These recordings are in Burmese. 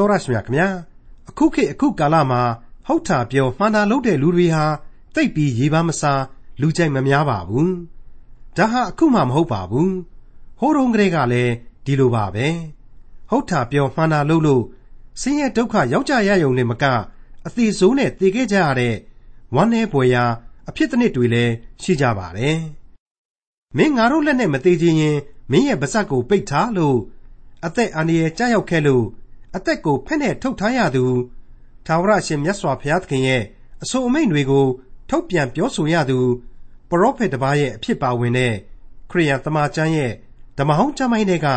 တော်ရရှိမြခင်ဗျာအခုခေတ်အခုကာလမှာဟုတ်တာပြောမှန်တာလုပ်တဲ့လူတွေဟာတိတ်ပြီးရေးပါမစားလူကြိုက်မများပါဘူးဒါဟာအခုမှမဟုတ်ပါဘူးဟိုးတုန်းကလေးကလည်းဒီလိုပါပဲဟုတ်တာပြောမှန်တာလုပ်လို့ဆင်းရဲဒုက္ခရောက်ကြရယုံနဲ့မကအသေးဆိုးနဲ့တည်ခဲ့ကြရတဲ့ဝမ်းနည်းပွေရာအဖြစ်တစ်နှစ်တွေလည်းရှိကြပါတယ်မင်းငါတို့လက်နဲ့မသေးခြင်းရင်မင်းရဲ့ပါဇက်ကိုပိတ်ထားလို့အသက်အန္တရာယ်ကြောက်ခဲ့လို့ အသက်ကိုဖက်နဲ့ထုတ်ထားရသူထာဝရရှင်မြတ်စွာဘုရားသခင်ရဲ့အဆိုအမိန့်တွေကို ထုတ်ပြန်ပြောဆိုရသူပရောဖက်တစ်ပါးရဲ့အဖြစ်ပါဝင်တဲ့ခရိယန်သမာကျမ်းရဲ့ဓမ္မဟောင်းကျမ်းပိုင်းတွေက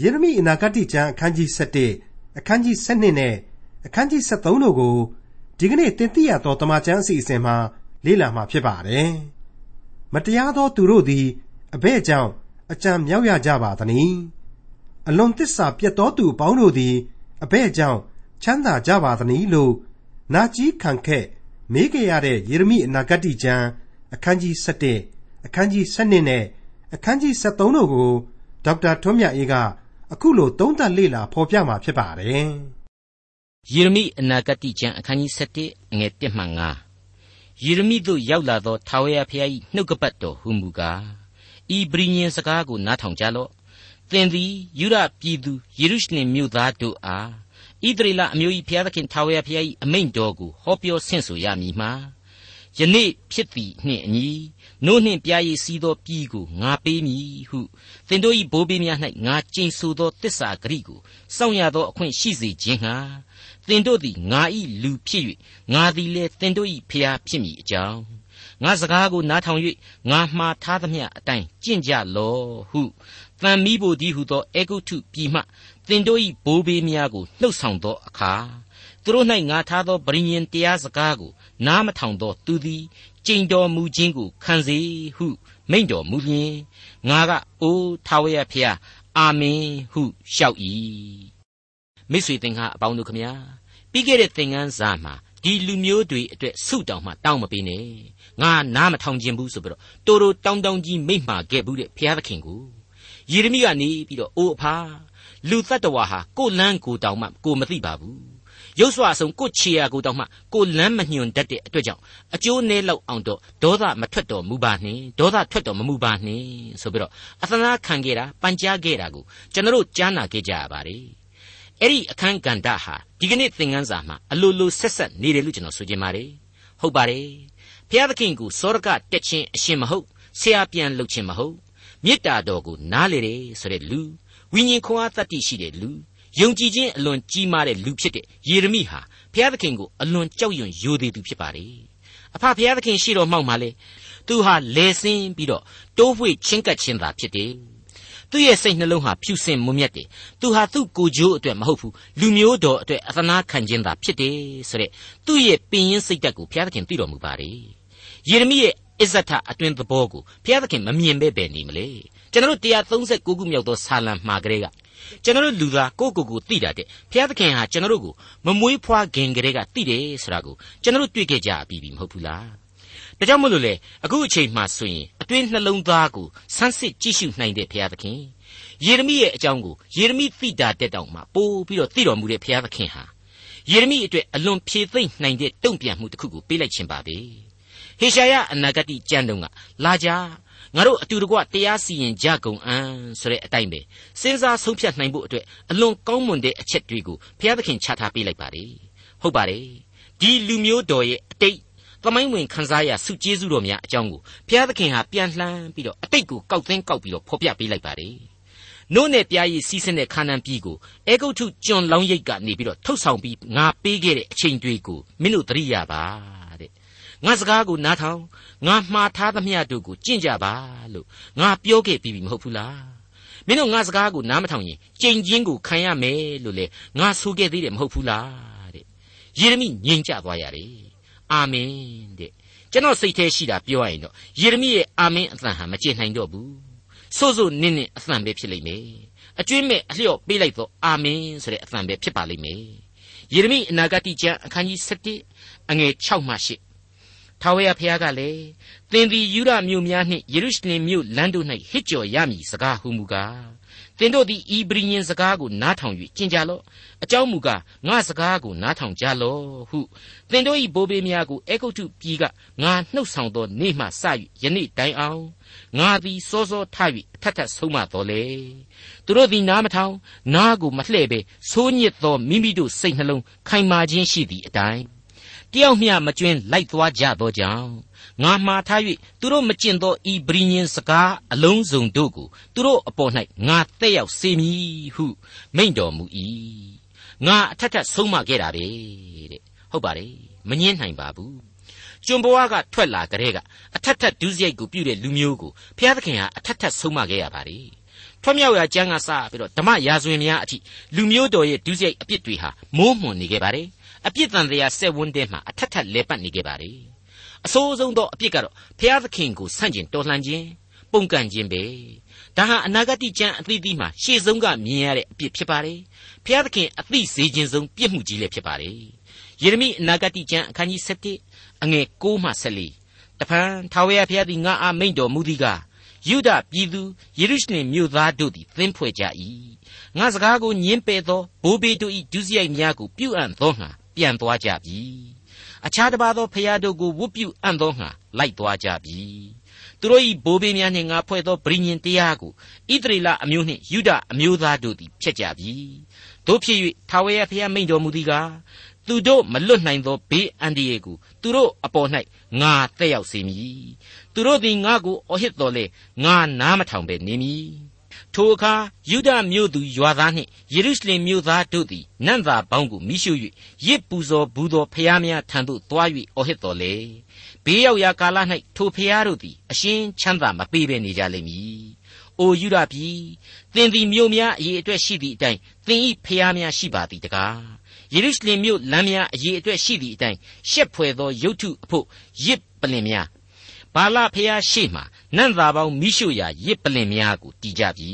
ယေရမိအနာဂတ်ကျမ်းအခန်းကြီး7အခန်းကြီး7နဲ့အခန်းကြီး73တို့ကိုဒီကနေ့တင်ပြရသောဓမ္မကျမ်းအစီအစဉ်မှာလေ့လာမှာဖြစ်ပါတယ်။မတရားသောသူတို့သည်အဘဲ့ကြောင့်အကြံမြောက်ရကြပါသနည်း။ အလွန်တစ္ဆာပြတ်သောသူအပေါင်းတို့သည်အဘဲ့ကြောင့်ချမ်းသာကြပါသနည်းလို့နာကြီးခံခက်မေးကြရတဲ့ယေရမိအနာဂတ်ကျမ်းအခန်းကြီး7အခန်းကြီး7နဲ့အခန်းကြီး73တို့ကိုဒေါက်တာထွန်းမြတ်အေးကအခုလိုသုံးသပ်လေ့လာဖော်ပြมาဖြစ်ပါတယ်။ယေရမိအနာဂတ်ကျမ်းအခန်းကြီး7အငယ်1မှ9ယေရမိတို့ရောက်လာသောထာဝရဘုရား၏နှုတ်ကပတ်တော်ဟူမူကားဤပရိညင်စကားကိုနားထောင်ကြလော့ သင်သည်ယူရပြည်သူယေရုရှလင်မြို့သားတို့အားဣသရေလအမျိုး၏ဘုရားသခင်ထာဝရဘုရား၏အမိန့်တော်ကိုဟောပြောဆင့်ဆိုရမည်မှာယနေ့ဖြစ်သည်နှင့်အညီနို့နှင့်ပြားရည်စီးသောပြည်ကိုငါပေးမည်ဟုသင်တို့၏ဘိုးဘေးများ၌ငါကျိန်ဆိုသောတစ္ဆာဂရိကိုစောင့်ရသောအခွင့်ရှိစေခြင်းဟာသင်တို့သည်ငါ၏လူဖြစ်၍ငါသည်လည်းသင်တို့၏ဖျားဖြစ်မည်အကြောင်းငါစကားကိုနားထောင်၍ငါမှားထားသမျှအတိုင်းကျင့်ကြလော့ဟု တန်မီးဖို့ဒီဟုသောအေဂုတ်ထုပြည်မှသင်တို့၏ဘိုးဘေးများကိုလှုပ်ဆောင်သောအခါသူတို့၌ငါထားသောဗြိဉ္ဉ်တရားစကားကိုနားမထောင်သောသူသည်ကြိမ်တော်မူခြင်းကိုခံစေဟုမိန့်တော်မူလျင်ငါကအိုးထာဝရဖျားအာမင်ဟုလျှောက်၏မိတ်ဆွေသင်္ဃအပေါင်းတို့ခမညာပြီးခဲ့တဲ့သင်ခန်းစာမှာဒီလူမျိုးတွေအတွက်ဆုတောင်းမှတောင်းမပေးနဲ့ငါနားမထောင်ခြင်းဘူးဆိုပြီးတော့တိုးတိုးတောင်းတောင်းကြီးမိန့်မှာခဲ့ဘူးတဲ့ဘုရားသခင်ကို ယေရမိကနေပြီးတော့အိုးအဖာလူတ attva ဟာကိုလန်းကိုတောင်မှကိုမသိပါဘူးရုပ်စွာဆုံးကိုချေရကိုတောင်မှကိုလန်းမညွန်တတ်တဲ့အတွက်ကြောင့်အကျိုးနည်းလောက်အောင်တော့ဒေါသမထွက်တော်မူပါနှင့်ဒေါသထွက်တော်မမူပါနှင့်ဆိုပြီးတော့အသနာခံခဲ့တာပန်ကြားခဲ့တာကိုကျွန်တော်တို့ကြားနာခဲ့ကြရပါတယ်အဲ့ဒီအခန်းကဏ္ဍဟာဒီကနေ့သင်ခန်းစာမှာအလိုလိုဆက်ဆက်နေတယ်လို့ကျွန်တော်ဆိုချင်ပါတယ်ဟုတ်ပါတယ်ဘုရားသခင်ကိုစောရကတက်ခြင်းအရှင်မဟုတ်ဆရာပြန်လုပ်ခြင်းမဟုတ် မေတ္တာတော်ကိုနားလေတယ်ဆိုတဲ့လူဝိညာဉ်ခွန်အားတတ္တိရှိတဲ့လူယုံကြည်ခြင်းအလွန်ကြီးမားတဲ့လူဖြစ်တဲ့ယေရမိဟာဘုရားသခင်ကိုအလွန်ကြောက်ရွံ့ယိုသေးသူဖြစ်ပါတယ်အဖဘုရားသခင်ရှိတော်မှောက်မှာလေသူဟာလဲဆင်းပြီးတော့တိုးဖွေချင်းကပ်ခြင်းသာဖြစ်တယ်သူ့ရဲ့စိတ်နှလုံးဟာဖြူစင်မွမြတ်တယ်သူဟာသူ့ကိုကြိုးအတွက်မဟုတ်ဘူးလူမျိုးတော်အတွက်အသနာခံခြင်းသာဖြစ်တယ်ဆိုတဲ့သူ့ရဲ့ပင်ရင်းစိတ်ဓာတ်ကိုဘုရားသခင်သိတော်မူပါတယ်ယေရမိရဲ့ အစ္ဆထအတွင်သဘောကိုဘုရားသခင်မမြင်ပဲပဲနေမလဲကျွန်တော်တို့139ခုမြောက်သောဆာလံမှာကလေးကကျွန်တော်တို့လူသားကိုယ့်ကိုယ်ကိုသိတာတဲ့ဘုရားသခင်ဟာကျွန်တော်တို့ကိုမမွေးဖွားခင်ကလေးကသိတယ်ဆိုတာကိုကျွန်တော်တို့တွေ့ခဲ့ကြပြီးပြီမဟုတ်ဘူးလားဒါကြောင့်မလို့လေအခုအချိန်မှဆိုရင်အတွင်းနှလုံးသားကိုဆန်းစစ်ကြည့်ရှုနိုင်တဲ့ဘုရားသခင်ယေရမိရဲ့အကြောင်းကိုယေရမိသိတာတက်တောင်မှပို့ပြီးတော့သိတော်မူတဲ့ဘုရားသခင်ဟာယေရမိအတွက်အလွန်ဖြေသိမ့်နိုင်တဲ့တုံ့ပြန်မှုတစ်ခုကိုပေးလိုက်ခြင်းပါပဲ ဟေရှာယအနာဂတိကျမ်းတုံးကလာကြငါတို့အတူတကွတရားစီရင်ကြကုန်အံ့ဆိုတဲ့အတိုင်းပဲစဉ်းစားဆုံးဖြတ်နိုင်ဖို့အတွက်အလွန်ကောင်းမွန်တဲ့အချက်တွေကိုဘုရားသခင်ချထားပေးလိုက်ပါတယ်ဟုတ်ပါတယ်ဒီလူမျိုးတော်ရဲ့အတိတ်သမိုင်းဝင်ခန်းစားရစုကျေးဇူးတော်များအကြောင်းကိုဘုရားသခင်ဟာပြန်လှမ်းပြီးတော့အတိတ်ကိုကောက်သိမ်းကောက်ပြီးတော့ဖော်ပြပေးလိုက်ပါတယ်နို့နဲ့ပြားရည်စီးစင်းတဲ့ခါနန်ပြည်ကိုအေဂုတ်ထုကျွန်လောင်းရိပ်ကနေပြီးတော့ထုတ်ဆောင်ပြီးငါပေးခဲ့တဲ့အချိန်တွေကိုမင်းတို့သတိရပါ ငါစကားကိုနားထောင်ငါမှားထားသမျှတို့ကိုကျင့်ကြပါလို့ငါပြောခဲ့ပြီးပြီမဟုတ်ဘူးလားမင်းတို့ငါစကားကိုနားမထောင်ရင်ကြိမ်ချင်းကိုခံရမယ်လို့လေငါဆိုခဲ့သေးတယ်မဟုတ်ဘူးလားတဲ့ယေရမိငြိမ်ကြသွားရတယ်အာမင်တဲ့ကျွန်တော်စိတ်ထဲရှိတာပြောရရင်တော့ယေရမိရဲ့အာမင်အသံဟာမကျေနိုင်တော့ဘူးဆို့ဆို့နင်းနင်းအသံပဲဖြစ်လိမ့်မယ်အကျွင်းမဲ့အလျော့ပေးလိုက်တော့အာမင်ဆိုတဲ့အသံပဲဖြစ်ပါလိမ့်မယ်ယေရမိအနာဂတ်ကျမ်းအခန်းကြီး7အငယ်6မှ8 ထာဝရဘုရားကလည်းသင်သည်ယူရမြို့များနှင့်ယေရုရှလင်မြို့လမ်းတို့၌ဟစ်ကြော်ရမည်စကားဟုမူကားသင်တို့သည်ဤပရိညင်စကားကိုနားထောင်၍ကျင့်ကြလော့အကြောင်းမူကားငါစကားကိုနားထောင်ကြလော့ဟုသင်တို့၏ဘိုးဘေးများကိုအေဂုတ်တုပြည်ကငါနှုတ်ဆောင်သောနေ့မှစ၍ယနေ့တိုင်အောင်ငါသည်စောစောထ၍အထက်ထက်ဆုံးမတော်လေသူတို့သည်နားမထောင်နားကိုမလှဲ့ပဲဆိုးညစ်သောမိမိတို့စိတ်နှလုံးခိုင်မာခြင်းရှိသည့်အတိုင်း တယောက်မျှမကျွင်းလိုက်သွားကြသောကြောင့်ငါမှားထား၍သူတို့မကျင့်သောဤပရိညင်စကားအလုံးစုံတို့ကိုသူတို့အပေါ်၌ငါတက်ရောက်စေမည်ဟုမိန့်တော်မူ၏ငါအထက်ထက်ဆုံးမခဲ့တာပဲတဲ့ဟုတ်ပါတယ်မငင်းနိုင်ပါဘူးကျွန်ဘဝကထွက်လာကြတဲ့ကအထက်ထက်ဒုစရိုက်ကိုပြုတဲ့လူမျိုးကိုဘုရားသခင်ဟာအထက်ထက်ဆုံးမခဲ့ရပါတယ်ထွမြောက်ရာကျမ်းကစပြီးတော့ဓမ္မရာဇဝင်များအထိလူမျိုးတော်ရဲ့ဒုစရိုက်အပြစ်တွေဟာမိုးမွန်နေခဲ့ပါတယ် အပြစ်တန်တရားဆက်ဝန်းတဲ့မှာအထက်ထက်လဲပတ်နေခဲ့ပါတယ်အဆိုးဆုံးသောအပြစ်ကတော့ဖျားသခင်ကိုဆန့်ကျင်တော်လှန်ခြင်းပုန်ကန်ခြင်းပဲဒါဟာအနာဂတ်ကျမ်းအသီးသီးမှာရှေ့ဆုံးကမြင်ရတဲ့အပြစ်ဖြစ်ပါတယ်ဖျားသခင်အသိစေခြင်းဆုံးပြစ်မှုကြီးလည်းဖြစ်ပါတယ်ယေရမိအနာဂတ်ကျမ်းအခန်းကြီး7အငယ်6မှ14တဖန်ထာဝရဘုရားသည်ငါအားမိန့်တော်မူသည်ကားယုဒပြည်သူယေရုရှလင်မြို့သားတို့သည်သင်ဖွဲ့ကြ၏ငါစကားကိုညင်းပယ်သောဘိုးဘေးတို့၏ဒုစရိုက်များကိုပြုအပ်သောငါ ပြန်သွားကြပြီအခြားတစ်ပါးသောဖျားတို့ကိုဝတ်ပြုအံ့သောငါလိုက်သွားကြပြီသူတို့၏ဘိုးဘေးများနှင့်ငါဖွဲ့သောဗြိညင်တရားကိုဣသရေလအမျိုးနှင့်ယူဒအမျိုးသားတို့သည်ဖျက်ကြပြီတို့ဖြစ်၍ထာဝရဘုရားမိန့်တော်မူသည်ကားသူတို့မလွတ်နိုင်သောဘေးအန္တရာယ်ကိုသူတို့အပေါ်၌ငါတက်ရောက်စေမည်သူတို့သည်ငါကိုအဟစ်တော်လေငါနားမထောင်ပဲနေမည် ထိုအခါယူဒမြို့သူရွာသားနှင့်ယေရုရှလင်မြို့သားတို့သည်နန့်သာပေါင်းကိုမိရှု၍ရစ်ပူဇော်ဘူးသောဖျားများထံသို့သွား၍အော်ဟစ်တော်လေဘေးရောက်ရာကာလ၌ထိုဖျားတို့သည်အရှင်းချမ်းသာမပေးဘဲနေကြလိမ့်မည်။အိုယူဒပြည်သင်သည်မြို့များအရေးအတွက်ရှိသည့်အတိုင်းသင်၏ဖျားများရှိပါသည်တကားယေရုရှလင်မြို့လမ်းများအရေးအတွက်ရှိသည့်အတိုင်းရှက်ဖွယ်သောရုတ်ထုအဖို့ရစ်ပလင်များ ဘာလဖျားရှိမှနန့်သာပေါင်းမိရှုရာရစ်ပလင်များကိုတီးကြပြီ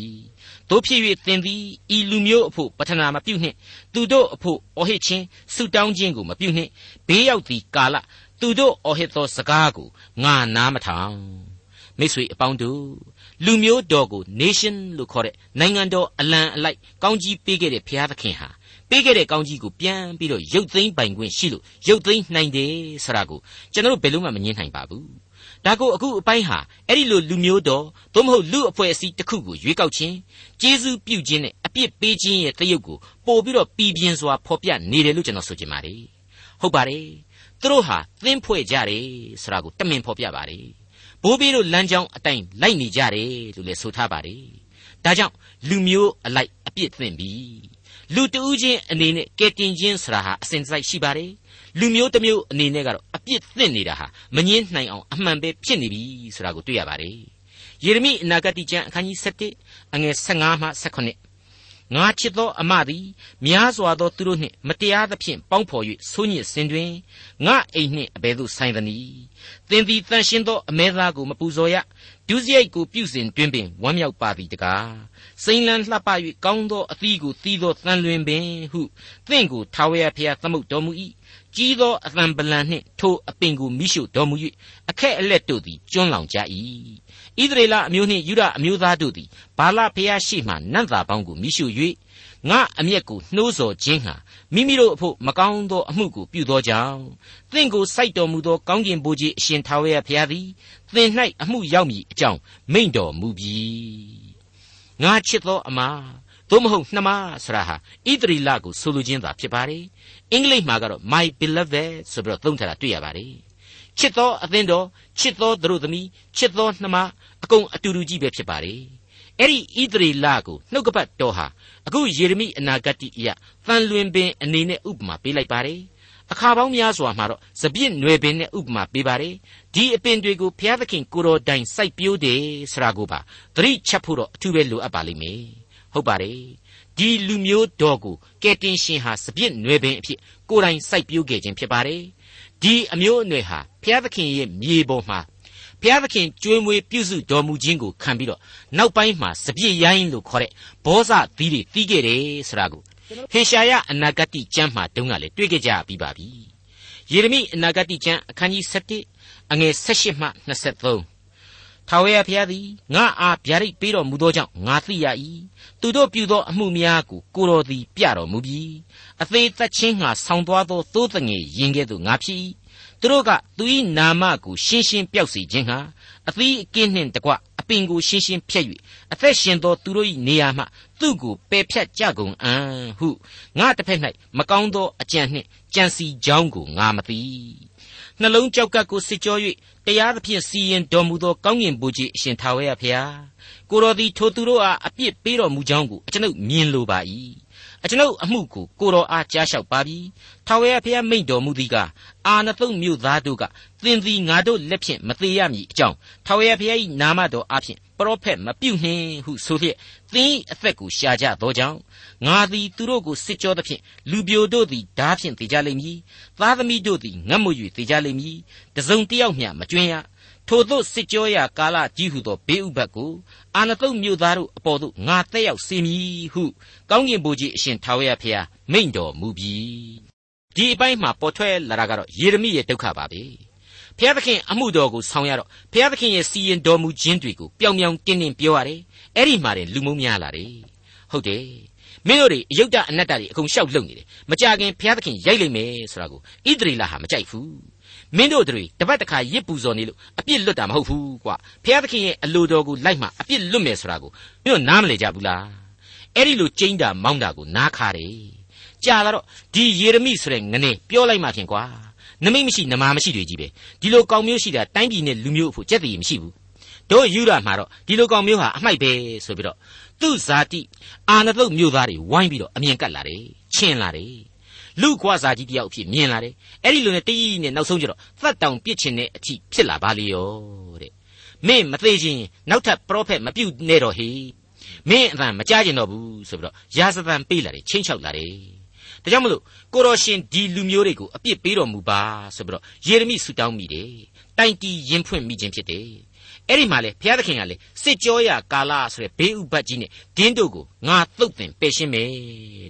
တို့ဖြစ်၍သင်သည်ဤလူမျိုးအဖို့ပထနာမပြုနှင့်သူတို့အဖို့အော်ဟစ်ခြင်းဆုတောင်းခြင်းကိုမပြုနှင့်ဘေးရောက်သည့်ကာလသူတို့အော်ဟစ်သောစကားကိုငါနားမထောင်မိတ်ဆွေအပေါင်းတို့လူမျိုးတော်ကို nation လို့ခေါ်တဲ့နိုင်ငံတော်အလံအလိုက်ကောင်းကြီးပေးခဲ့တဲ့ဘုရားသခင်ဟာပေးခဲ့တဲ့ကောင်းကြီးကိုပြန်ပြီးတော့ရုပ်သိမ်းပိုင်ခွင့်ရှိလို့ရုပ်သိမ်းနိုင်တယ်ဆိုတာကိုကျွန်တော်ဘယ်လို့မှမငြင်းနိုင်ပါဘူး ဒါကိုအခုအပိုင်းဟာအဲ့ဒီလိုလူမျိုးတော်သို့မဟုတ်လူအဖွဲ့အစည်းတစ်ခုကိုရွေးကောက်ခြင်းကျေးဇူးပြုခြင်းနဲ့အပြစ်ပေးခြင်းရဲ့တရုပ်ကိုပို့ပြီးတော့ပြည်ပြင်းစွာဖော်ပြနေတယ်လို့ကျွန်တော်ဆိုချင်ပါတယ်ဟုတ်ပါတယ်သူတို့ဟာသင်းဖွဲ့ကြတယ်ဆိုတာကိုတမင်ဖော်ပြပါတယ်ဘိုးဘေးတို့လမ်းကြောင်းအတိုင်းလိုက်နေကြတယ်လို့လည်းဆိုထားပါတယ်ဒါကြောင့်လူမျိုးအလိုက်အပြစ်သင့်ပြီလူတဦးချင်းအနေနဲ့ကဲတင်ခြင်းဆိုတာဟာအစဉ်တစိုက်ရှိပါတယ် လူမျိုးတစ်မျိုးအနေနဲ့ကတော့အပြစ်သင့်နေတာဟာမငင်းနိုင်အောင်အမှန်ပဲဖြစ်နေပြီဆိုတာကိုတွေ့ရပါတယ်ယေရမိအနာဂတ်ကျမ်းအခန်းကြီး7အငယ်15မှ18ငါချစ်သောအမသည်များစွာသောသူတို့နှင့်မတရားသဖြင့်ပေါင်းဖော်၍ဆိုးညစ်စင်တွင်ငါအိမ်နှင့်အဘယ်သို့ဆိုင်သနည်းသင်သည်တန်ရှင်းသောအမဲသားကိုမပူဇော်ရဒုစရိုက်ကိုပြုစဉ်တွင်ပင်ဝမ်းမြောက်ပါသည်တကားစိမ့်လန်းလှပ၍ကောင်းသောအသီးကိုသီးသောတန်လွင်ပင်ဟုသင်ကိုထာဝရဘုရားသမုတ်တော်မူ၏ ကြီးသောအသံပလံနှင့်ထိုအပင်ကိုမိရှုတော်မူ၍အခက်အလက်တို့သည်ကျွန်းလောင်ကြ၏ဣသရေလအမျိုးနှင့်ယူဒအမျိုးသားတို့သည်ဘာလဖျားရှိမှနတ်သားပေါင်းကိုမိရှု၍ငါအမျက်ကိုနှိုးဆော်ခြင်းဟာမိမိတို့အဖို့မကောင်းသောအမှုကိုပြုသောကြောင့်သင်ကိုစိုက်တော်မူသောကောင်းကင်ဘုရားအရှင်ထာဝရဘုရားသည်သင်၌အမှုရောက်မည်အကြောင်းမိန့်တော်မူပြီငါချစ်သောအမားသို့မဟုတ်နှမဆရာဟာဣသရီလကိုဆိုလိုခြင်းသာဖြစ်ပါတယ် အင်္ဂလိပ်မှာကတော့ my beloved ဆိုပြီးတော့သုံးထားတာတွေ့ရပါတယ်ချစ်သောအသင်းတော်ချစ်သောသူတို့သမီးချစ်သောနှမအကုန်အတူတူကြီးပဲဖြစ်ပါတယ်အဲ့ဒီဣသရေလကိုနှုတ်ကပတ်တော်ဟာအခုယေရမိအနာဂတ်အရသံလွင်ပင်အနေနဲ့ဥပမာပေးလိုက်ပါတယ်အခါပေါင်းများစွာမှာတော့စပြစ်နွယ်ပင်နဲ့ဥပမာပေးပါတယ်ဒီအပင်တွေကိုဘုရားသခင်ကိုတော်တိုင်စိုက်ပျိုးတယ်ဆိုတာကိုပါသတိချက်ဖို့တော့အထူးပဲလိုအပ်ပါလိမ့်မယ်ဟုတ်ပါတယ် ဒီလူမျိုးတော်ကိုကယ်တင်ရှင်ဟာစပြစ်နွယ်ပင်အဖြစ်ကိုယ်တိုင်စိုက်ပျိုးခဲ့ခြင်းဖြစ်ပါတယ်ဒီအမျိုးအနွယ်ဟာဘုရားသခင်ရဲ့မြေပေါ်မှာဘုရားသခင်ကြွေးမွေးပြုစုတော်မူခြင်းကိုခံပြီးတော့နောက်ပိုင်းမှာစပြည့်ရိုင်းလို့ခေါ်တဲ့ဘောဇသီးတွေတီးခဲ့တယ်ဆိုတာကိုဟေရှာယအနာဂတိကျမ်းမှာတုန်းကလည်းတွေ့ခဲ့ကြပြီးပါပြီယေရမိအနာဂတိကျမ်းအခန်းကြီး7အငယ်18မှ23 ထာဝရဘုရားသည်ငါအားဗျာဒိတ်ပေးတော်မူသောကြောင့်ငါသိရ၏သူတို့ပြုသောအမှုများကိုကိုတော်သည်ပြတော်မူပြီအသေးသက်ချင်းငါဆောင်းသွားသောသိုးတငယ်ရင်ကဲ့သို့ငါဖြစ်၏သူတို့ကသူ၏နာမကိုရှင်းရှင်းပြောက်စေခြင်းဟာအသီးအကင်းနှင့်တကွအပင်ကိုရှင်းရှင်းဖြတ်၍အသက်ရှင်သောသူတို့၏နေရာမှသူ့ကိုပယ်ဖြတ်ကြကုန်အံ့ဟုငါတစ်ဖက်၌မကောင်းသောအကြံနှင့်ကြံစီကြောင်းကိုငါမသိ နှလုံးကြောက်ကပ်ကိုစစ်ကြော၍တရားသဖြင့်စီရင်တော်မူသောကောင်းကင်ဘုရားအရှင်ထာဝရဘုရားကိုတော်သည်ထိုသူတို့အားအပြစ်ပေးတော်မူကြောင်းကိုအကျွန်ုပ်မြင်လိုပါ၏အကျွန်ုပ်အမှုကိုကိုတော်အားကြားလျှောက်ပါပြီထာဝရဘုရားမိန့်တော်မူသည်ကအာနသုတ်မြို့သားတို့ကသင်သည်ငါတို့လက်ဖြင့်မသေးရမည်အကြောင်းထာဝရဘုရား၏နာမတော်အားဖြင့်ပရောဖက်မပြုနှင့်ဟုဆိုလျက်သင်၏အသက်ကိုရှာကြသောကြောင့် ငါသည်သူတို့ကိုစစ်ကြောသဖြင့်လူပြိုတို့သည်ဓာဖြင့်သေကြလိမ့်မည်သားသမီးတို့သည်ငတ်မွ၍သေကြလိမ့်မည်တစုံတစ်ယောက်မျှမကျွင်းရထို့သောစစ်ကြောရာကာလကြီးဟုသောဘေးဥပတ်ကိုအာနသုတ်မြို့သားတို့အပေါ်သို့ငါတက်ရောက်စေမည်ဟုကောင်းကင်ဘုရားအရှင်ထာဝရဘုရားမိန့်တော်မူပြီဒီအပိုင်းမှာပေါ်ထွက်လာတာကတော့ယေရမိရဲ့ဒုက္ခပါပဲဘုရားသခင်အမှုတော်ကိုဆောင်ရတော့ဘုရားသခင်ရဲ့စီရင်တော်မူခြင်းတွေကိုပြောင်ပြောင်တင်းတင်းပြောရတယ်အဲ့ဒီမှာတင်လူမုံများလာတယ်ဟုတ်တယ် မင်းတို့တွေအယုတ်တအနတ္တတွေအကုန်ရှောက်လုံနေတယ်မကြခင်ဘုရားသခင်ရိုက်လိုက်မယ်ဆိုတာကိုဣသရေလဟာမကြိုက်ဘူးမင်းတို့တွေတပတ်တစ်ခါရစ်ပူဇော်နေလို့အပြစ်လွတ်တာမဟုတ်ဘူးကွာဘုရားသခင်ရဲ့အလိုတော်ကိုလိုက်မှအပြစ်လွတ်မယ်ဆိုတာကိုမင်းတို့နားမလည်ကြဘူးလားအဲ့ဒီလိုကျိန်းတာမောင်းတာကိုနားခါတယ်ကြာလာတော့ဒီယေရမိဆိုတဲ့ငနေပြောလိုက်မှဖြင့်ကွာနမိတ်မရှိနမာမရှိတွေကြီးပဲဒီလိုကောင်မျိုးရှိတာတိုင်းပြည်နဲ့လူမျိုးအဖို့ကြက်တည်မရှိဘူးတို့ယူရမှာတော့ဒီလိုကောင်မျိုးဟာအမိုက်ပဲဆိုပြီးတော့ သူ့ဇာတိအာနသုတ်မျိုးသားတွေဝိုင်းပြီးတော့အမြင်ကတ်လာတယ်ချင်းလာတယ်လူကွာစာကြီးတယောက်အဖြစ်မြင်လာတယ်အဲ့ဒီလိုနဲ့တည်နဲ့နောက်ဆုံးကျတော့သတ်တောင်ပြစ်ချင်တဲ့အထိဖြစ်လာပါလေရောတဲ့မင်းမသေးချင်းနောက်ထပ်ပရောဖက်မပြုတ်နဲ့တော့ဟေမင်းအတန်မကြားကျင်တော့ဘူးဆိုပြီးတော့ရာဇသံပေးလာတယ်ချင်းချောက်လာတယ်ဒါကြောင့်မလို့ကိုတော်ရှင်ဒီလူမျိုးတွေကိုအပြစ်ပေးတော်မူပါဆိုပြီးတော့ယေရမိဆူတောင်းမိတယ်တိုင်တီရင်ဖွင့်မိခြင်းဖြစ်တယ် အဲ့ဒီမှာလေဘုရားသခင်ကလေစစ်ကြောရကာလဆိုတဲ့ဘေးဥပတ်ကြီးနဲ့ဒင်းတို့ကိုငါသုတ်သင်ပယ်ရှင်းမယ်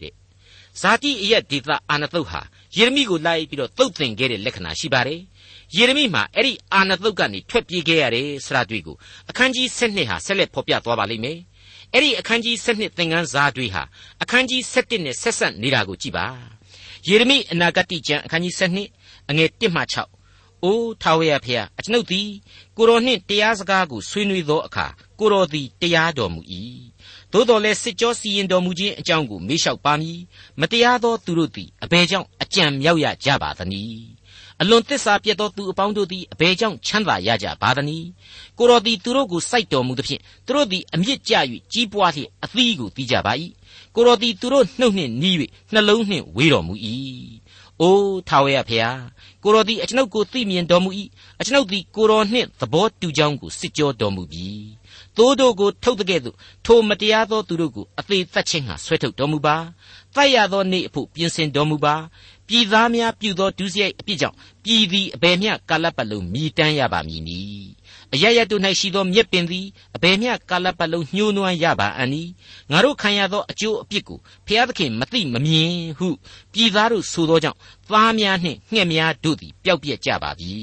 တဲ့ဇာတိအရက်ဒေသအာနသုတ်ဟာယေရမိကိုလိုက်ပြီးတော့သုတ်သင်ခဲ့တဲ့လက္ခဏာရှိပါတယ်ယေရမိမှာအဲ့ဒီအာနသုတ်ကနေထွက်ပြေးခဲ့ရတယ်ဆိုတာတွေ့ကိုအခန်းကြီး7ဟာဆက်လက်ဖော်ပြသွားပါလိမ့်မယ်အဲ့ဒီအခန်းကြီး7သင်ခန်းစာတွေဟာအခန်းကြီး7နဲ့ဆက်ဆက်နေတာကိုကြည့်ပါယေရမိအနာဂတ်ကျမ်းအခန်းကြီး7အငယ်1မှ6 အိုးထာဝရဖျားအကျွန်ုပ်သည်ကိုတော်နှင့်တရားစကားကိုဆွေးနွေးသောအခါကိုတော်သည်တရားတော်မူ၏သို့တော်လည်းစစ်ကြောစီရင်တော်မူခြင်းအကြောင်းကိုမေးလျှောက်ပါမည်မတရားသောသူတို့သည်အဘယ်ကြောင့်အကြံမြောက်ရကြပါသနည်းအလွန်သစ္စာပြတ်သောသူအပေါင်းတို့သည်အဘယ်ကြောင့်ချမ်းသာရကြပါသနည်းကိုတော်သည်သူတို့ကိုစိုက်တော်မူသဖြင့်သူတို့သည်အမြင့်ကြ၍ကြီးပွားလျက်အသီးကိုတီးကြပါ၏ကိုတော်သည်သူတို့နှုတ်နှင့်နီး၍နှလုံးနှင့်ဝေးတော်မူ၏အိုးထာဝရဖျား ကိုတော်သည်အကျွန်ုပ်ကိုသိမြင်တော်မူ၏အကျွန်ုပ်သည်ကိုတော်နှင့်သဘောတူကြောင်းကိုစစ်ကြောတော်မူပြီသိုးတို့ကိုထုတ်တဲ့ကဲ့သို့ထိုမတရားသောသူတို့ကိုအသေးသက်ခြင်းဟာဆွဲထုတ်တော်မူပါတိုက်ရသောနေ့အဖို့ပြင်ဆင်တော်မူပါပြည်သားများပြုသောဒုစရိုက်အပြစ်ကြောင့်ပြည်သည်အဘယ်မျှကာလပတ်လုံးမြည်တမ်းရပါမည်နည်း အရရတို့၌ရှိသောမြက်ပင်သည်အဘယ်မျှကာလပတ်လုံးညှိုးနွမ်းရပါအံ့နီငါတို့ခံရသောအကျိုးအပြစ်ကိုဖျားသခင်မသိမမြင်ဟုပြည်သားတို့ဆိုသောကြောင့်သားများနှင့်ငှက်များတို့သည်ပျောက်ပြက်ကြပါပြီ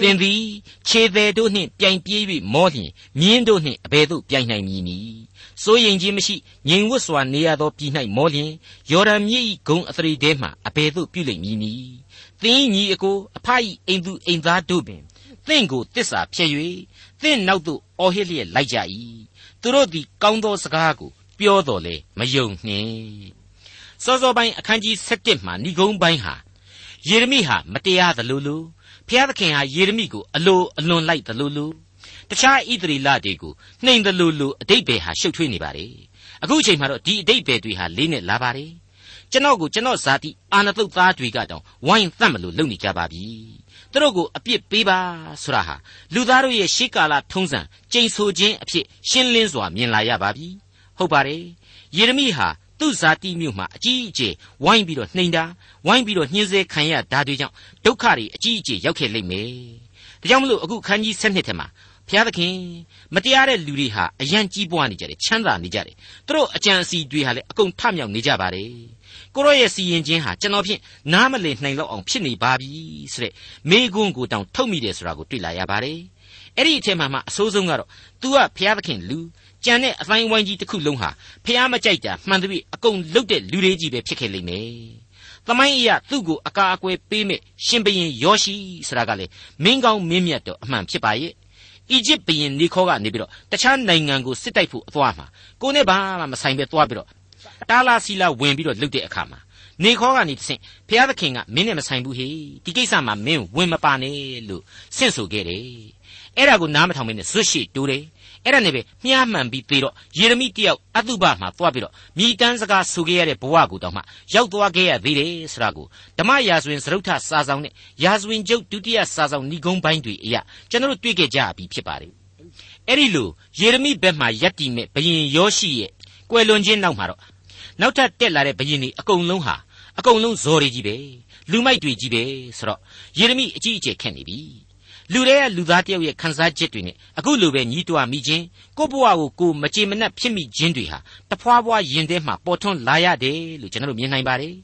သင်သည်ခြေသည်တို့နှင့်ပြိုင်ပြေး၍မောလျင်မြင်းတို့နှင့်အဘယ်သို့ပြိုင်နိုင်မည်နည်းစိုးရင်ခြင်းမရှိငြိမ်ဝတ်စွာနေရသောပြည်၌မောလျင်ယော်ဒန်မြစ်၏ဂုံအသရေထဲမှအဘယ်သို့ပြုလိမ့်မည်နည်းသင်ညီအကိုအဖ၏အိမ်သူအိမ်သားတို့ပင် သင်ကိုတစ္ဆာဖြဲ၍သင်နောက်သို့အော်ဟစ်လျက်လိုက်ကြ၏သူတို့သည်ကောင်းသောစကားကိုပြောတော်လေမယုံနှင့်စောစောပိုင်းအခန်းကြီး7မှာဏိဂုံးပိုင်းဟာယေရမိဟာမတရားသလိုလိုဖျားသခင်ဟာယေရမိကိုအလိုအလွန်လိုက်သလိုလိုတခြားဣသရေလတွေကိုနှိမ်သလိုလိုအတိတ်ပဲဟာရှုပ်ထွေးနေပါလေအခုအချိန်မှာတော့ဒီအတိတ်ပဲတွေဟာလေးနဲ့လာပါတယ်ကျွန်တော်ကိုကျွန်တော်ဇာတိအာနတုတ်သားတွေကတောင်ဝိုင်းသတ်မလို့လုပ်နေကြပါပြီ သူတို့ကိုအပြစ်ပေးပါဆိုတာဟာလူသားတို့ရဲ့ရှေးကာလထုံးစံကြိမ်ဆိုခြင်းအဖြစ်ရှင်းလင်းစွာမြင်လာရပါပြီဟုတ်ပါတယ်ယေရမိဟာသူ့ဇာတိမြို့မှာအကြီးအကျယ်ဝိုင်းပြီးတော့နှိမ်တာဝိုင်းပြီးတော့ညှင်းဆဲခံရတာတွေကြောင့်ဒုက္ခတွေအကြီးအကျယ်ရောက်ခဲ့လိမ့်မယ်ဒါကြောင့်မလို့အခုခန်းကြီး7ထဲမှာဘုရားသခင်မတရားတဲ့လူတွေဟာအယံကြီးပွားနေကြတယ်ချမ်းသာနေကြတယ်သူတို့အကြံအစီတွေဟာလည်းအကုန်ထမြောက်နေကြပါတယ် ကိုရော့ရဲ့စီရင်ခြင်းဟာကျွန်တော်ဖြင့်နားမလည်နိုင်တော့အောင်ဖြစ်နေပါပြီဆိုတဲ့မိကွန်းကိုတောင်ထုတ်မိတယ်ဆိုတာကိုတွေ့လာရပါတယ်အဲ့ဒီအထက်မှာမှအဆိုးဆုံးကတော့ तू ကဘုရားသခင်လူကြံတဲ့အတိုင်းဝိုင်းကြီးတစ်ခုလုံးဟာဘုရားမကြိုက်တာမှန်သဖြင့်အကုန်လုတ်တဲ့လူတွေကြီးပဲဖြစ်ခဲ့လိမ့်မယ်။သမိုင်းအရာသူ့ကိုအကာအကွယ်ပေးမဲ့ရှင်ဘရင်ယောရှိဆိုတာကလေမင်းကောင်းမင်းမြတ်တော့အမှန်ဖြစ်ပါရဲ့။အီဂျစ်ဘရင်နေခေါကနေပြီးတော့တခြားနိုင်ငံကိုစစ်တိုက်ဖို့အသွားမှာကိုနဲ့ဘာမှမဆိုင်ပဲသွားပြီးတော့ တာလာစီလာဝင်ပြီးတော့လုတ်တဲ့အခါမှာနေခေါကနေတဆင့်ဘုရားသခင်ကမင်းနဲ့မဆိုင်ဘူးဟေဒီကိစ္စမှာမင်းဝင်မပါနဲ့လို့ဆင့်ဆိုခဲ့တယ်အဲ့ဒါကိုနားမထောင်မင်းနဲ့ဇွတ်ရှိတိုးတယ်အဲ့ဒါနဲ့ပဲမြားမှန်ပြီးသေးတော့ယေရမိတယောက်အတုပမှာသွားပြီးတော့မိတန်းစကားဆိုခဲ့ရတဲ့ဘဝကိုတောင်မှရောက်သွားခဲ့ရသေးတယ်ဆိုတာကိုဓမ္မရာဇဝင်စရုပ်ထစာဆောင်နဲ့ရာဇဝင်ကျုပ်ဒုတိယစာဆောင်ဏိဂုံးပိုင်းတွေအရာကျွန်တော်တို့တွေ့ခဲ့ကြပြီဖြစ်ပါတယ်အဲ့ဒီလိုယေရမိဘက်မှာယက်တီမဲ့ဘယင်ယောရှိရဲ့ကွယ်လွန်ခြင်းနောက်မှာတော့ နောက်ထပ်တက်လာတဲ့ဘယင်တွေအကုန်လုံးဟာအကုန်လုံးဇော်တွေကြီးပဲလူမိုက်တွေကြီးပဲဆိုတော့ယေရမိအကြီးအကျယ်ခက်နေပြီလူတွေကလူသားတယောက်ရဲ့ခံစားချက်တွေနဲ့အခုလိုပဲညီးတွားမိခြင်းကိုဘဝကိုကိုမကြေမနက်ဖြစ်မိခြင်းတွေဟာတဖွာဖွာရင်ထဲမှာပေါ်ထွန်းလာရတယ်လို့ကျွန်တော်တို့မြင်နိုင်ပါတယ်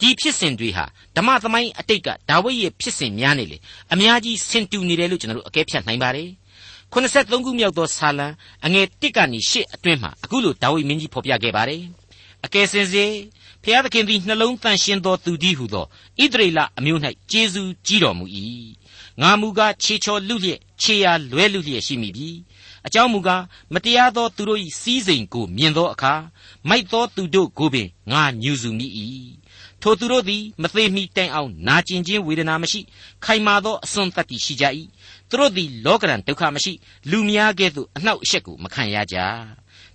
ဒီဖြစ်စဉ်တွေဟာဓမ္မသမိုင်းအတိတ်ကဒါဝိဒ်ရဲ့ဖြစ်စဉ်များနေလေအများကြီးဆင်တူနေတယ်လို့ကျွန်တော်တို့အကဲဖြတ်နိုင်ပါတယ်83ခုမြောက်သောဆာလံအငယ်1ကနေ8အတွင်းမှာအခုလိုဒါဝိဒ်မင်းကြီးဖော်ပြခဲ့ပါတယ် အကယ်စင်စေဖျားသခင်သည်နှလုံးတန်ရှင်းသောသူတည်းဟုသောဣသရေလအမျိုး၌ကျေးဇူးကြီးတော်မူ၏ငါမူကားခြေချော်လူလျက်ခြေရာလွဲလူလျက်ရှိမိပြီအကြောင်းမူကားမတရားသောသူတို့၏စီးစိမ်ကိုမြင်သောအခါမိုက်သောသူတို့ကိုပင်ငါညူစုမိ၏ထိုသူတို့သည်မသေးမီတိုင်အောင်နာကျင်ခြင်းဝေဒနာမရှိခိုင်မာသောအစွန်းတတ္တိရှိကြ၏သူတို့သည်လောကရန်ဒုက္ခမရှိလူများကဲ့သို့အနှောက်အယှက်ကိုမခံရကြ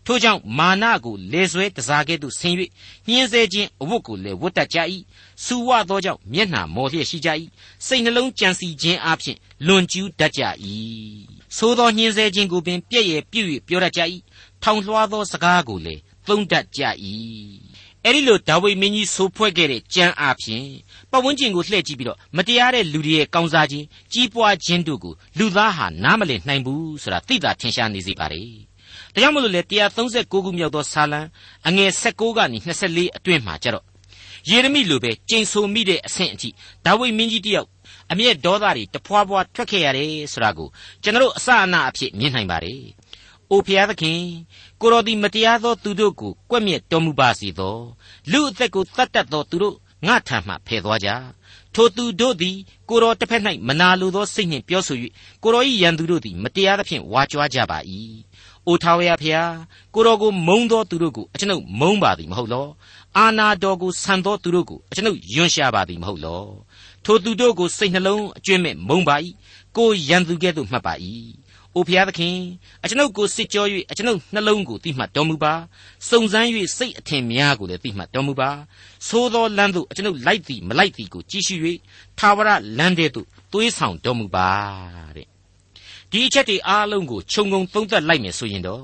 ထို့ကြောင့်မာနကိုလေဆွဲတစားကဲ့သို့ဆင်း၍ညှင်းဆဲခြင်းအဝတ်ကိုလည်းဝတ်တတ်ကြ၏စူဝသောကြောင့်မျက်နှာမော်လျက်ရှိကြ၏စိတ်နှလုံးကြံစီခြင်းအပြင်လွန်ကျူးတတ်ကြ၏သို့သောညှင်းဆဲခြင်းကိုပင်ပြည့်ရဲ့ပြု၍ပြောတတ်ကြ၏ထောင်လွှားသောစကားကိုလည်းသုံးတတ်ကြ၏အဲ့ဒီလိုဒါဝိမင်းကြီးဆိုဖွဲ့ခဲ့တဲ့ကြံအပြင်ပတ်ဝန်းကျင်ကိုလှည့်ကြည့်ပြီးတော့မတရားတဲ့လူတွေရဲ့ကောင်းစားခြင်းကြီးပွားခြင်းတို့ကိုလူသားဟာနားမလည်နိုင်ဘူးဆိုတာသိတာထင်ရှားနေစေပါ रे ဒါကြောင့်မလို့လေ139ခုမြောက်သောဆာလံအငယ်16ကနေ24အတွင်းမှာကြတော့ယေရမိလိုပဲကျိန်ဆိုမိတဲ့အဆင့်အထိဒါဝိမင်းကြီးတယောက်အမျက်ဒေါသတွေတဖွာဖွာထွက်ခဲ့ရတယ်ဆိုတာကိုကျွန်တော်အစအနအဖြစ်မြင်နိုင်ပါတယ်။အိုဖျားသခင်ကိုတော်ဒီမတရားသောသူတို့ကိုကွက်မြက်တော်မူပါစေသောလူအသက်ကိုတတ်တတ်သောသူတို့ငါထံမှဖယ်သွားကြထိုသူတို့သည်ကိုတော်တစ်ဖက်၌မနာလိုသောစိတ်နှင့်ပြောဆို၍ကိုတော်၏ရန်သူတို့သည်မတရားသဖြင့်ဝါကြွားကြပါ၏ အိုထာဝရဖျားကိုတော်ကိုမုံသောသူတို့ကိုအကျွန်ုပ်မုံပါသည်မဟုတ်လောအာနာတော်ကိုဆန်သောသူတို့ကိုအကျွန်ုပ်ယွန်းရှာပါသည်မဟုတ်လောထိုသူတို့ကိုစိတ်နှလုံးအကျွင့်မဲ့မုံပါ၏ကိုရန်သူကဲ့သို့မှတ်ပါ၏အိုဖျားသခင်အကျွန်ုပ်ကိုစစ်ကြော၍အကျွန်ုပ်နှလုံးကိုတိမှတ်တော်မူပါစုံစမ်း၍စိတ်အထင်များကိုလည်းတိမှတ်တော်မူပါသို့သောလမ်းသို့အကျွန်ုပ်လိုက်သည်မလိုက်သည်ကိုကြည့်ရှု၍သာဝရလမ်းတဲ့သို့သွေးဆောင်တော်မူပါတဲ့ ဒီအချက်တွေအားလုံးကိုခြုံငုံသုံးသပ်လိုက်မယ်ဆိုရင်တော့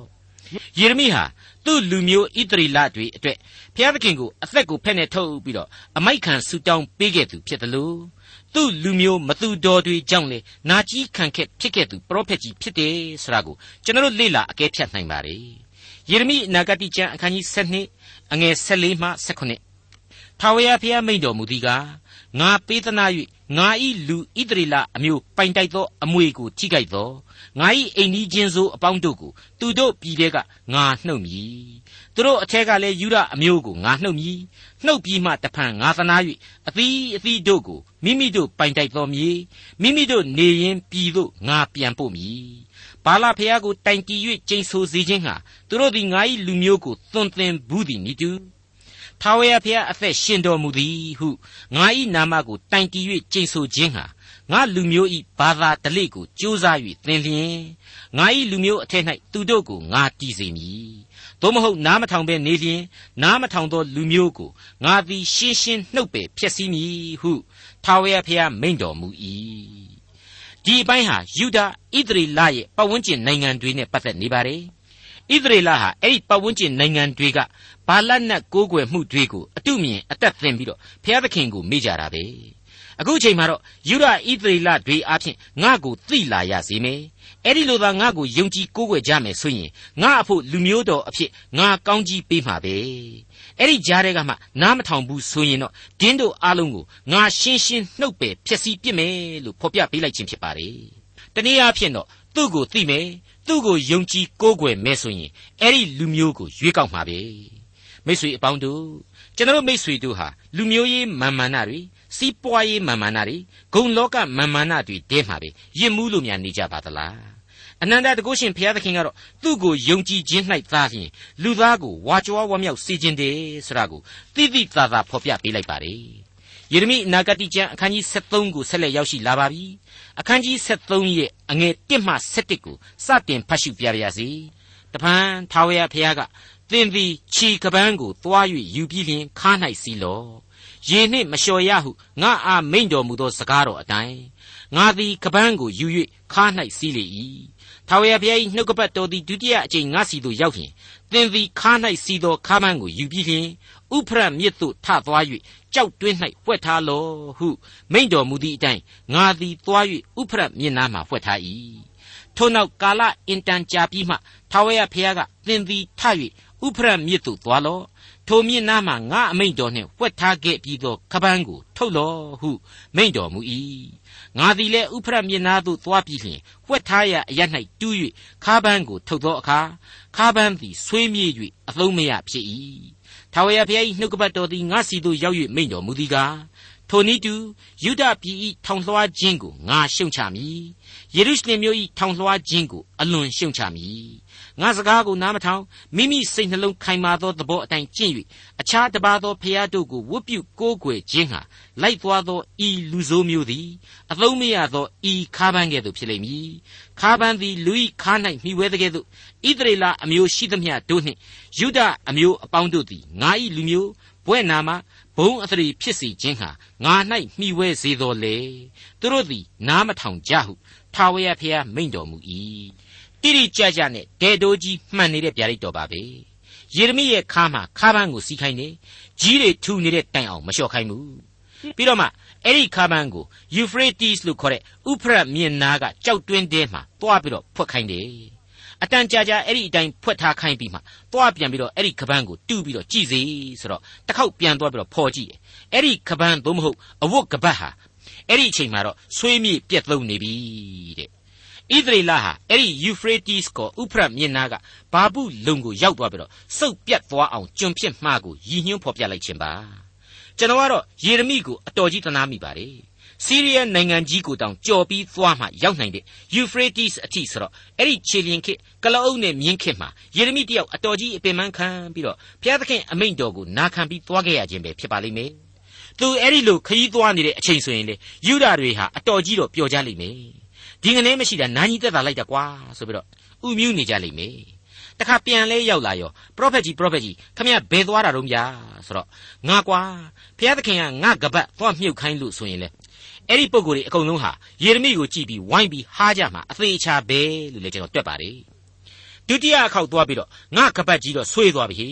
ယေရမိဟာသူ့လူမျိုးဣသရေလတွေအတွက်ဘုရားသခင်ကိုအသက်ကိုဖက်နဲ့ထုတ်ပြီးတော့အမိုက်ခံဆူတောင်းပေးခဲ့သူဖြစ်တယ်လို့သူ့လူမျိုးမသူတော်တွေကြောင့်လေနာကြီးခံခက်ဖြစ်ခဲ့သူပရောဖက်ကြီးဖြစ်တယ်ဆိုတာကိုကျွန်တော်လေ့လာအကဲဖြတ်နိုင်ပါတယ်ယေရမိအနာဂတိကျမ်းအခန်းကြီး7အငယ်14မှ18 ထာဝရဘုရားမိန့်တော်မူသည်ကားငါပေးသနာ၍ငါဤလူဣသရေလအမျိုးပိုင်တိုက်သောအမွေကိုထိခိုက်သောငါဤအိမ်ကြီးချင်းစိုးအပေါင်းတို့ကိုသူတို့ပြည်ထဲကငါနှုတ်မည်သူတို့အထက်ကလည်းယူရအမျိုးကိုငါနှုတ်မည်နှုတ်ပြီးမှတဖန်ငါသနာ၍အသီးအသီးတို့ကိုမိမိတို့ပိုင်တိုက်သောမြေမိမိတို့နေရင်ပြည်သို့ငါပြန်ပို့မည်ဘာလဖျားကိုတိုင်တီ၍ကျိန်ဆိုစေခြင်းဟာသူတို့သည်ငါ၏လူမျိုးကိုသွန်သင်ဘူးသည်နိတူ ထာဝရဘုရားအသက်ရှင်တော်မူသည်ဟုငါ၏နာမကိုတိုင်တည်၍ကျိန်ဆိုခြင်းဟာငါလူမျိုး၏ဘာသာဓလေ့ကိုကြိုးစား၍သင်လျင်ငါ၏လူမျိုးအထက်၌သူတို့ကိုငါတည်စေမည်သို့မဟုတ်နားမထောင်ဘဲနေလျင်နားမထောင်သောလူမျိုးကိုငါသည်ရှင်းရှင်းနှုတ်ပယ်ဖျက်ဆီးမည်ဟုထာဝရဘုရားမိန့်တော်မူ၏ဒီအပိုင်းဟာယူဒာဣသရေလရဲ့ပတ်ဝန်းကျင်နိုင်ငံတွေနဲ့ပတ်သက်နေပါတယ် ဣသရေလဟာအဲ့ဒီပတ်ဝန်းကျင်နိုင်ငံတွေကဘာလတ်နတ်ကိုးကွယ်မှုတွေကိုအတုမြင်အသက်သင်ပြီးတော့ဘုရားသခင်ကိုမေ့ကြတာပဲအခုချိန်မှာတော့ယူရဣသရေလတွေအားဖြင့်ငါ့ကိုသိလာရစေမယ်အဲ့ဒီလိုသာငါ့ကိုယုံကြည်ကိုးကွယ်ကြမယ်ဆိုရင်ငါအဖို့လူမျိုးတော်အဖြစ်ငါကောင်းကြီးပေးမှာပဲအဲ့ဒီကြားထဲကမှနားမထောင်ဘူးဆိုရင်တော့ဒင်းတို့အားလုံးကိုငါရှင်းရှင်းနှုတ်ပယ်ဖျက်ဆီးပစ်မယ်လို့ဖော်ပြပေးလိုက်ခြင်းဖြစ်ပါတယ်တနည်းအားဖြင့်တော့သူ့ကိုသိမယ် သူ့ကိုယုံကြည်ကိုးကွယ်မယ်ဆိုရင်အဲ့ဒီလူမျိုးကိုရွေးကောက်မှာပဲမိတ်ဆွေအပေါင်းတို့ကျွန်တော်မိတ်ဆွေတို့ဟာလူမျိုးရေးမာမာနတွေစီးပွားရေးမာမာနတွေဂုံလောကမာမာနတွေတဲမှာပဲယစ်မှုလို့များနေကြပါသလားအနန္တတကုရှင်ဘုရားသခင်ကတော့သူ့ကိုယုံကြည်ခြင်း၌သားဖြင့်လူသားကိုဝါကြွားဝမ်းမြောက်စေခြင်းတည်းဆိုတာကိုသိသိသာသာဖော်ပြပေးလိုက်ပါတယ် ယေရမိအနာဂတိကျမ်းအခန်းကြီး73ကိုဆက်လက်ရောက်ရှိလာပါပြီအခန်းကြီး73ရဲ့အငယ်1မှ7ကိုစတင်ဖတ်ရှုပြပါရစေတပန်းထာဝရဘုရားကသင်သည်ခြီကပန်းကိုသွား၍ယူပြီးလျင်ခါ၌စီလော့ရေနှင့်မလျှော်ရဟုငါအားမိန့်တော်မူသောစကားတော်အတိုင်းငါသည်ကပန်းကိုယူ၍ခါ၌စီးလေ၏ထာဝရဘုရား၏နှုတ်ကပတ်တော်သည်ဒုတိယအကြိမ်ငါစီသို့ရောက်လျင်သင်သည်ခါ၌စီးသောခါပန်းကိုယူပြီးလျင် ဥဖရမြစ်သို့ထသွား၍ကြောက်တွင်း၌ဖွက်ထားလော့ဟုမိန့်တော်မူသည့်အတိုင်းငါသည်သွား၍ဥဖရမြစ်နားမှဖွက်ထား၏ထို့နောက်ကာလအင်တန်ကြာပြီးမှထာဝရဘုရားကသင်သည်ထ၍ဥဖရမြစ်သို့သွားလော့ထိုမြင့်နားမှငါအမိန့်တော်နှင့်ဝှက်ထားခဲ့ပြီးသောကပန်းကိုထုတ်လော့ဟုမိန့်တော်မူ၏ငါသည်လည်းဥဖရမြင့်နားသို့သွားပြီးလျှင်ဝှက်ထားရအရ၌တူး၍ခါပန်းကိုထုတ်သောအခါခါပန်းသည်ဆွေးမြေ့၍အသုံးမရဖြစ်၏ ထာဝရဘုရား၏နှုတ်ကပတ်တော်သည်ငါစီသို့ရောက်၍မိန့်တော်မူသည်ကားထိုနည်းတူယုဒပြည်၏ထောင်လွှားခြင်းကိုငါရှုံချမည်ယေရုရှလင်မြို့၏ထောင်လွှားခြင်းကိုအလွန်ရှုံချမည် ငါစကားကိုနားမထောင်မိမိစိတ်နှလုံးခိုင်မာသောသဘောအတိုင်းကျင့်၍အခြားတပါသောဖျားတို့ကိုဝတ်ပြုကိုးကွယ်ခြင်းဟာလိုက်သွားသောဤလူဆိုးမျိုးသည်အသုံးမရသောဤခါးပန်းကဲ့သို့ဖြစ်လိမ့်မည်ခါးပန်းသည်လူ၏ခါး၌မှီဝဲတဲ့ကဲ့သို့ဣသရေလအမျိုးရှိသမျှတို့နှင့်ယုဒအမျိုးအပေါင်းတို့သည်ငါ၏လူမျိုးဘွဲ့နာမဘုံအသရေဖြစ်စေခြင်းဟာငါ၌မှီဝဲစေတော်လေသူတို့သည်နားမထောင်ကြဟုထာဝရဘုရားမိန့်တော်မူ၏ တိတိကျကျနဲ့ဒေတိုးကြီးမှန်နေတဲ့ဗျာဒိတ်တော်ပါပဲယေရမိရဲ့ခါမှာခါပန်းကိုစီးခိုင်းတယ်ကြီးတွေထူနေတဲ့တိုင်အောင်မလျှော့ခိုင်းဘူးပြီးတော့မှအဲ့ဒီခါပန်းကို Euphrates လို့ခေါ်တဲ့ဥဖရတ်မြင်နာကကြောက်တွင်းတဲမှာတွားပြီးတော့ဖွက်ခိုင်းတယ်အတန်ကြာကြာအဲ့ဒီအတိုင်းဖွက်ထားခိုင်းပြီးမှတွားပြန်ပြီးတော့အဲ့ဒီခပန်းကိုတူးပြီးတော့ကြည်စေဆိုတော့တစ်ခေါက်ပြန်တွားပြီးတော့ဖော်ကြည့်အဲ့ဒီခပန်းသို့မဟုတ်အဝတ်ကပတ်ဟာအဲ့ဒီအချိန်မှာတော့ဆွေးမြေ့ပြက်သုံးနေပြီတဲ့ ဣသရေလဟာအဲ့ဒီ Euphrates ကိုဥဖရတ်မြင်းနာကဘာဘူးလုံကိုရောက်သွားပြီးတော့စုပ်ပြတ်သွားအောင်ကျွန်ဖြစ်မှားကိုရည်ညွှန်းဖော်ပြလိုက်ခြင်းပါကျွန်တော်ကတော့ယေရမိကိုအတော်ကြီးသနာမိပါတယ်စီးရီးယားနိုင်ငံကြီးကိုတောင်ကြော်ပြီးသွားမှရောက်နိုင်တဲ့ Euphrates အထိဆိုတော့အဲ့ဒီခြေလျင်ခေတ်ကလအုပ်နဲ့မြင်းခေတ်မှာယေရမိတယောက်အတော်ကြီးအပင်ပန်းခံပြီးတော့ဘုရားသခင်အမိန့်တော်ကိုနာခံပြီးသွားခဲ့ရခြင်းပဲဖြစ်ပါလိမ့်မယ်သူအဲ့ဒီလိုခရီးသွားနေတဲ့အချိန်ဆိုရင်လေယူဒာတွေဟာအတော်ကြီးတော့ပျော်ကြလိမ့်မယ် ဒီငနေမရှိတာနာကြီးတက်တာလိုက်တာကွာဆိုပြီးတော့ဥမြူးနေကြလိမ့်မယ်တခါပြန်လဲရောက်လာရောပရောဖက်ကြီးပရောဖက်ကြီးခမရဘယ်သွားတာတော့ဗျာဆိုတော့ငါကွာဘုရားသခင်ကငါကပတ်သွားမြုပ်ခိုင်းလို့ဆိုရင်လေအဲ့ဒီပုံကိုယ်တွေအကုန်လုံးဟာယေရမိကိုကြည့်ပြီးဝိုင်းပြီးဟားကြမှာအသေးချာပဲလို့လည်းကျွန်တော်တွက်ပါတယ်ဒုတိယအခေါက်သွားပြီးတော့ငါကပတ်ကြီးတော့ဆွေးသွားပြီ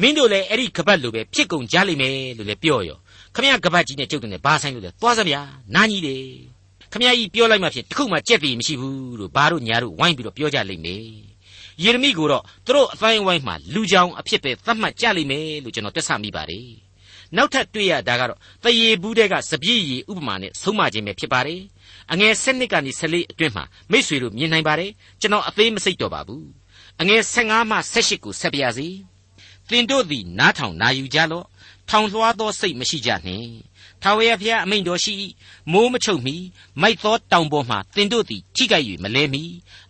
မင်းတို့လည်းအဲ့ဒီကပတ်လိုပဲဖြစ်ကုန်ကြလိမ့်မယ်လို့လည်းပြောရောခမရကပတ်ကြီးနဲ့ကျုပ်တို့နဲ့ဘာဆိုင်လို့လဲသွားစဗျာနားကြီးတယ် ခမကြီးပြောလိုက်မှဖြင့်တခုမှကြက်တည်မရှိဘူးလို့ဘာတို့ညာတို့ဝိုင်းပြီးတော့ပြောကြလိမ့်မယ်ယေရမိကိုတော့သူတို့အတိုင်းဝိုင်းမှာလူကြောင်အဖြစ်ပဲသတ်မှတ်ကြလိမ့်မယ်လို့ကျွန်တော်တွက်ဆမိပါတယ်နောက်ထပ်တွေ့ရတာကတော့တရေဘူးတဲ့ကစပြည့်ရည်ဥပမာနဲ့ဆုံးမခြင်းပဲဖြစ်ပါတယ်အငယ်7နှစ်ကနေ14အတွင်းမှာမိษွေတို့မြင်နိုင်ပါတယ်ကျွန်တော်အသေးမစိတ်တော့ပါဘူးအငယ်15မှ18ကိုဆက်ပြရစီသင်တို့သည်နားထောင်နာယူကြလော့ထောင်လွှားသောစိတ်မရှိကြနှင့် ထာဝရဘုရားအမိန့်တော်ရှိမိုးမချုပ်မီမိုက်သောတောင်ပေါ်မှသင်တို့သည်ထိခိုက်၍မလဲမီ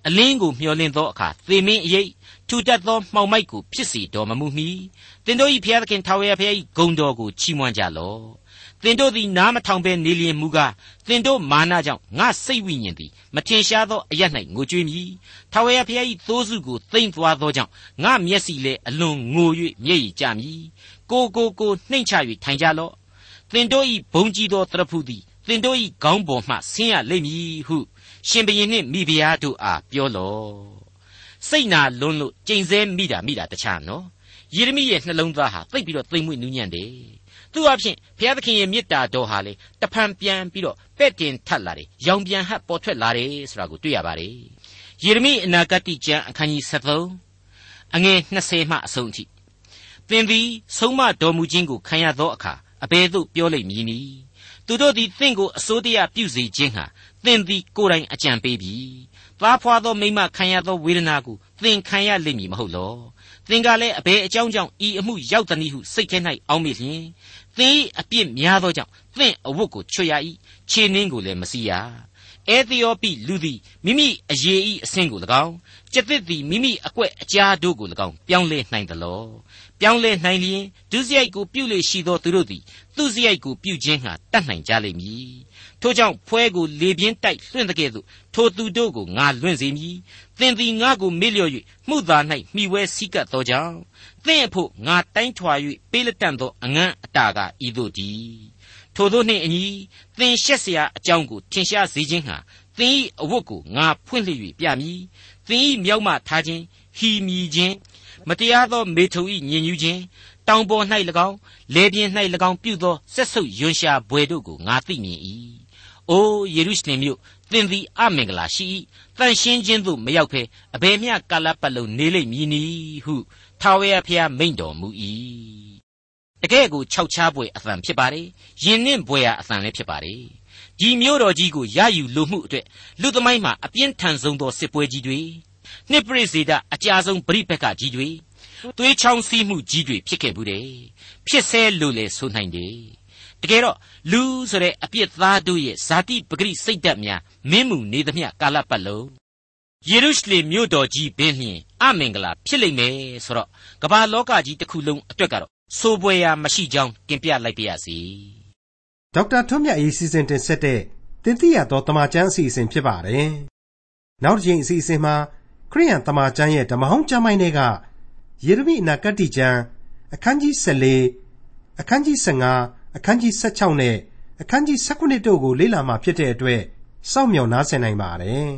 အလင်းကိုမျှော်လင့်သောအခါသေမင်းအရေးထူတတ်သောမှောင်မိုက်ကိုဖြစ်စေတော်မမူမီသင်တို့၏ဘုရားသခင်ထာဝရဘုရား၏ဂုဏ်တော်ကိုချီးမွမ်းကြလော့သင်တို့သည်နားမထောင်ဘဲနေလျင်မူကားသင်တို့မာနကြောင့်ငါစိတ်ဝိညာဉ်သည်မထင်ရှားသောအရ၌ငိုကြွေးမည်ထာဝရဘုရား၏သိုးစုကိုသိမ့်သွားသောကြောင့်ငါမျက်စိလည်းအလွန်ငို၍မျက်ရည်ကျမည်ကိုကိုကိုနှိမ့်ချ၍ထိုင်ကြလော့ သင်တို့၏ဘုံကြီးသောတရဖူသည်သင်တို့၏ခေါင်းပေါ်မှဆင်းရလိမ့်မည်ဟုရှင်ဘုရင်နှင့်မိဖုရားတို့အားပြောလော့စိတ်နာလွန်းလို့ကြိမ်ဆဲမိတာမိတာတခြားနော်ယေရမိရဲ့နှလုံးသားဟာသိပ်ပြီးတော့သိမ်မွေ့နူးညံ့တယ်သူအဖြစ်ဘုရားသခင်ရဲ့မေတ္တာတော်ဟာလေတဖန်ပြန်ပြီးတော့ပဲ့တင်ထပ်လာတယ်ရောင်ပြန်ဟပ်ပေါ်ထွက်လာတယ်ဆိုတာကိုတွေ့ရပါတယ်ယေရမိအနာဂတ်ကျမ်းအခန်းကြီး73အငယ်20မှအဆုံးအထိသင်သည်ဆုံးမတော်မူခြင်းကိုခံရသောအခါ အဘယ်သို့ပြောလိမ့်မည်နည်းသူတို့သည်သင်ကိုအစိုးတရားပြုစေခြင်းဟာသင်သည်ကိုယ်တိုင်အကြံပေးပြီသားဖွာသောမိမခံရသောဝေဒနာကိုသင်ခံရလိမ့်မည်မဟုတ်လောသင်ကလည်းအဘယ်အကြောင်းကြောင့်ဤအမှုရောက်သည်နည်းဟုစိတ်ထဲ၌အောင်းမိလျင်သင်၏အပြစ်များသောကြောင့်သင်အဝတ်ကိုချွတ်ရ၏ခြေနှင်းကိုလည်းမစီးရ အဲသီယောပိလူသည်မိမိအရေးဤအဆင့်ကို၎င်းကျက်သစ်သည်မိမိအကွက်အကြားတို့ကို၎င်းပြောင်းလဲနိုင်သလောပြောင်းလဲနိုင်လျင်ဒုစရိုက်ကိုပြုလေရှိသောသူတို့သည်သူစရိုက်ကိုပြုခြင်းဟာတတ်နိုင်ကြလိမ့်မည်ထို့ကြောင့်ဖွဲကိုလေပြင်းတိုက်လွှင့်တဲ့ကဲ့သို့ထိုသူတို့ကိုငါလွှင့်စေမည်သင်သည်ငါကိုမေ့လျော့၍မှုသာ၌မှီဝဲစည်းကပ်သောကြောင့်သင်အဖို့ငါတိုင်းထွာ၍ပေးလက်တန့်သောအငန်းအတာကဤသို့တည်း ထို့သောနှင့်အညီသင်ရှက်เสียအကြောင်းကိုထင်ရှားစေခြင်းဟာသင်၏အဝတ်ကိုငါဖွင့်လှစ်၍ပြမည်သင်၏မြောက်မှထားခြင်းဟီမြည်ခြင်းမတရားသောမေထုံ၏ညင်ညူးခြင်းတောင်ပေါ်၌၎င်းလေပြင်း၌၎င်းပြုသောဆက်ဆုပ်ယွန်ရှာဘွယ်တို့ကိုငါသိမြင်၏အိုယေရုရှလင်မြို့သင်သည်အမင်္ဂလာရှိ၏တန်ရှင်းခြင်းသို့မရောက်ဘဲအဘယ်မျှကာလပတ်လုံးနေလိမ့်မည်နည်းဟုထာဝရဘုရားမိန့်တော်မူ၏ တကယ်ကိုခြောက်ချားပွေအသံဖြစ်ပါတယ်ယင်နှင့်ဘွယ်ရာအသံလည်းဖြစ်ပါတယ်ဒီမြို့တော်ကြီးကိုရယူလိုမှုအတွက်လူသမိုင်းမှာအပြင်းထန်ဆုံးသောစစ်ပွဲကြီးတွေနှစ်ပရိစေဒအကြဆုံးပြိပက္ခကြီးတွေသွေးချောင်းစီးမှုကြီးတွေဖြစ်ခဲ့ဘူးတယ်ဖြစ်ဆဲလို့လေဆိုနိုင်တယ်တကယ်တော့လူဆိုတဲ့အပြစ်သားတို့ရဲ့ဇာတိပဂရိစိတ်ဓာတ်များမင်းမှုနေသမျှကာလပတ်လုံးယေရုရှလင်မြို့တော်ကြီးဘင်းလျင်အမင်္ဂလာဖြစ်လိမ့်မယ်ဆိုတော့ကမ္ဘာလောကကြီးတစ်ခုလုံးအတွက်ကတော့ စိုးပွဲရာမရှိကြောင်းတင်ပြလိုက်ပါရစေဒေါက်တာထွန်းမြတ်ရေးစီစဉ်တင်ဆက်တဲ့တင်ပြရသောတမချန်းအစီအစဉ်ဖြစ်ပါတယ်နောက်တစ်ချိန်အစီအစဉ်မှာခရိယန်တမချန်းရဲ့ဓမ္မဟောင်းကျမ်းပိုင်းတွေကယေရမိအနာဂတ်ကျမ်းအခန်းကြီး14အခန်းကြီး15အခန်းကြီး16နဲ့အခန်းကြီး19တို့ကိုလေ့လာမှဖြစ်တဲ့အတွက်စောင့်မျှော်နားဆင်နိုင်ပါတယ်